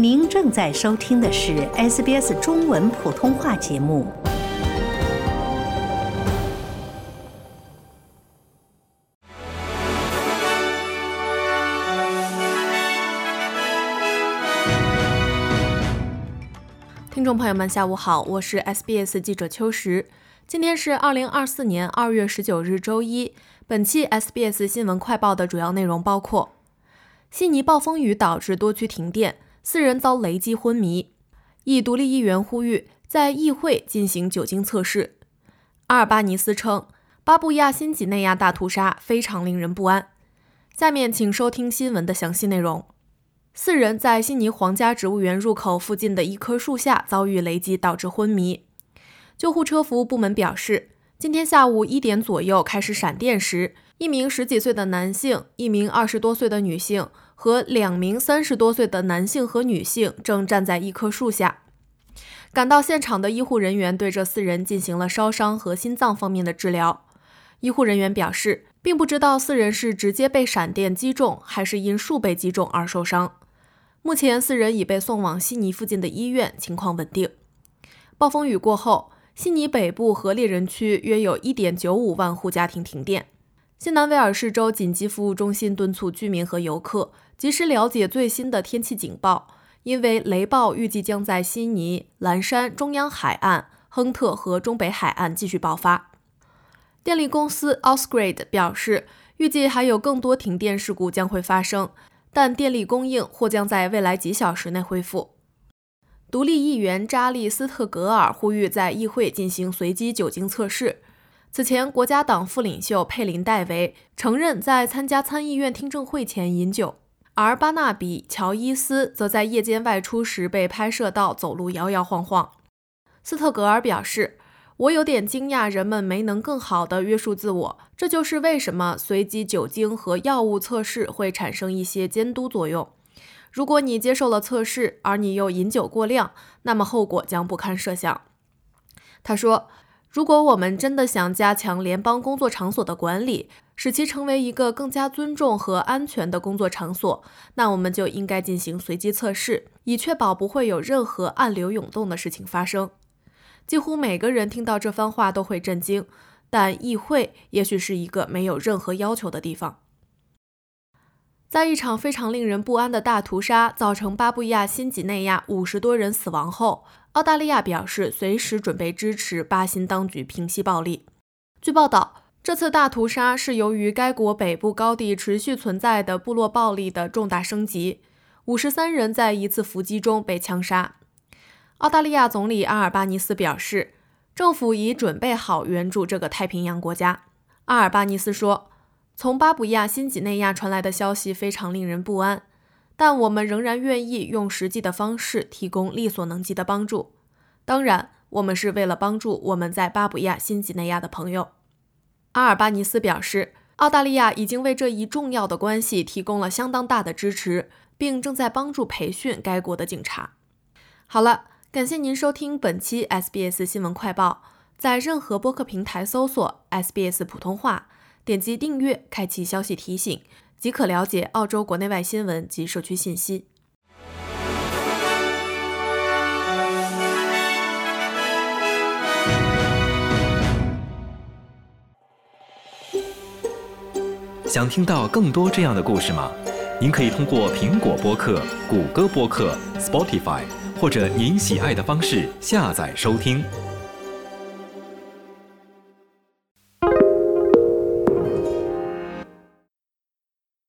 您正在收听的是 SBS 中文普通话节目。听众朋友们，下午好，我是 SBS 记者秋实。今天是二零二四年二月十九日，周一。本期 SBS 新闻快报的主要内容包括：悉尼暴风雨导致多区停电。四人遭雷击昏迷，一独立议员呼吁在议会进行酒精测试。阿尔巴尼斯称，巴布亚新几内亚大屠杀非常令人不安。下面请收听新闻的详细内容。四人在悉尼皇家植物园入口附近的一棵树下遭遇雷击，导致昏迷。救护车服务部门表示，今天下午一点左右开始闪电时，一名十几岁的男性，一名二十多岁的女性。和两名三十多岁的男性和女性正站在一棵树下。赶到现场的医护人员对这四人进行了烧伤和心脏方面的治疗。医护人员表示，并不知道四人是直接被闪电击中，还是因树被击中而受伤。目前，四人已被送往悉尼附近的医院，情况稳定。暴风雨过后，悉尼北部和猎人区约有1.95万户家庭停电。新南威尔士州紧急服务中心敦促居民和游客。及时了解最新的天气警报，因为雷暴预计将在悉尼、蓝山、中央海岸、亨特和中北海岸继续爆发。电力公司 Ausgrid 表示，预计还有更多停电事故将会发生，但电力供应或将在未来几小时内恢复。独立议员扎利斯特格尔呼吁在议会进行随机酒精测试。此前，国家党副领袖佩林戴维承认在参加参议院听证会前饮酒。而巴纳比·乔伊斯则在夜间外出时被拍摄到走路摇摇晃晃。斯特格尔表示：“我有点惊讶，人们没能更好地约束自我。这就是为什么随机酒精和药物测试会产生一些监督作用。如果你接受了测试，而你又饮酒过量，那么后果将不堪设想。”他说。如果我们真的想加强联邦工作场所的管理，使其成为一个更加尊重和安全的工作场所，那我们就应该进行随机测试，以确保不会有任何暗流涌动的事情发生。几乎每个人听到这番话都会震惊，但议会也许是一个没有任何要求的地方。在一场非常令人不安的大屠杀造成巴布亚新几内亚五十多人死亡后。澳大利亚表示随时准备支持巴新当局平息暴力。据报道，这次大屠杀是由于该国北部高地持续存在的部落暴力的重大升级。五十三人在一次伏击中被枪杀。澳大利亚总理阿尔巴尼斯表示，政府已准备好援助这个太平洋国家。阿尔巴尼斯说：“从巴布亚新几内亚传来的消息非常令人不安。”但我们仍然愿意用实际的方式提供力所能及的帮助。当然，我们是为了帮助我们在巴布亚新几内亚的朋友。阿尔巴尼斯表示，澳大利亚已经为这一重要的关系提供了相当大的支持，并正在帮助培训该国的警察。好了，感谢您收听本期 SBS 新闻快报。在任何播客平台搜索 SBS 普通话，点击订阅，开启消息提醒。即可了解澳洲国内外新闻及社区信息。想听到更多这样的故事吗？您可以通过苹果播客、谷歌播客、Spotify 或者您喜爱的方式下载收听。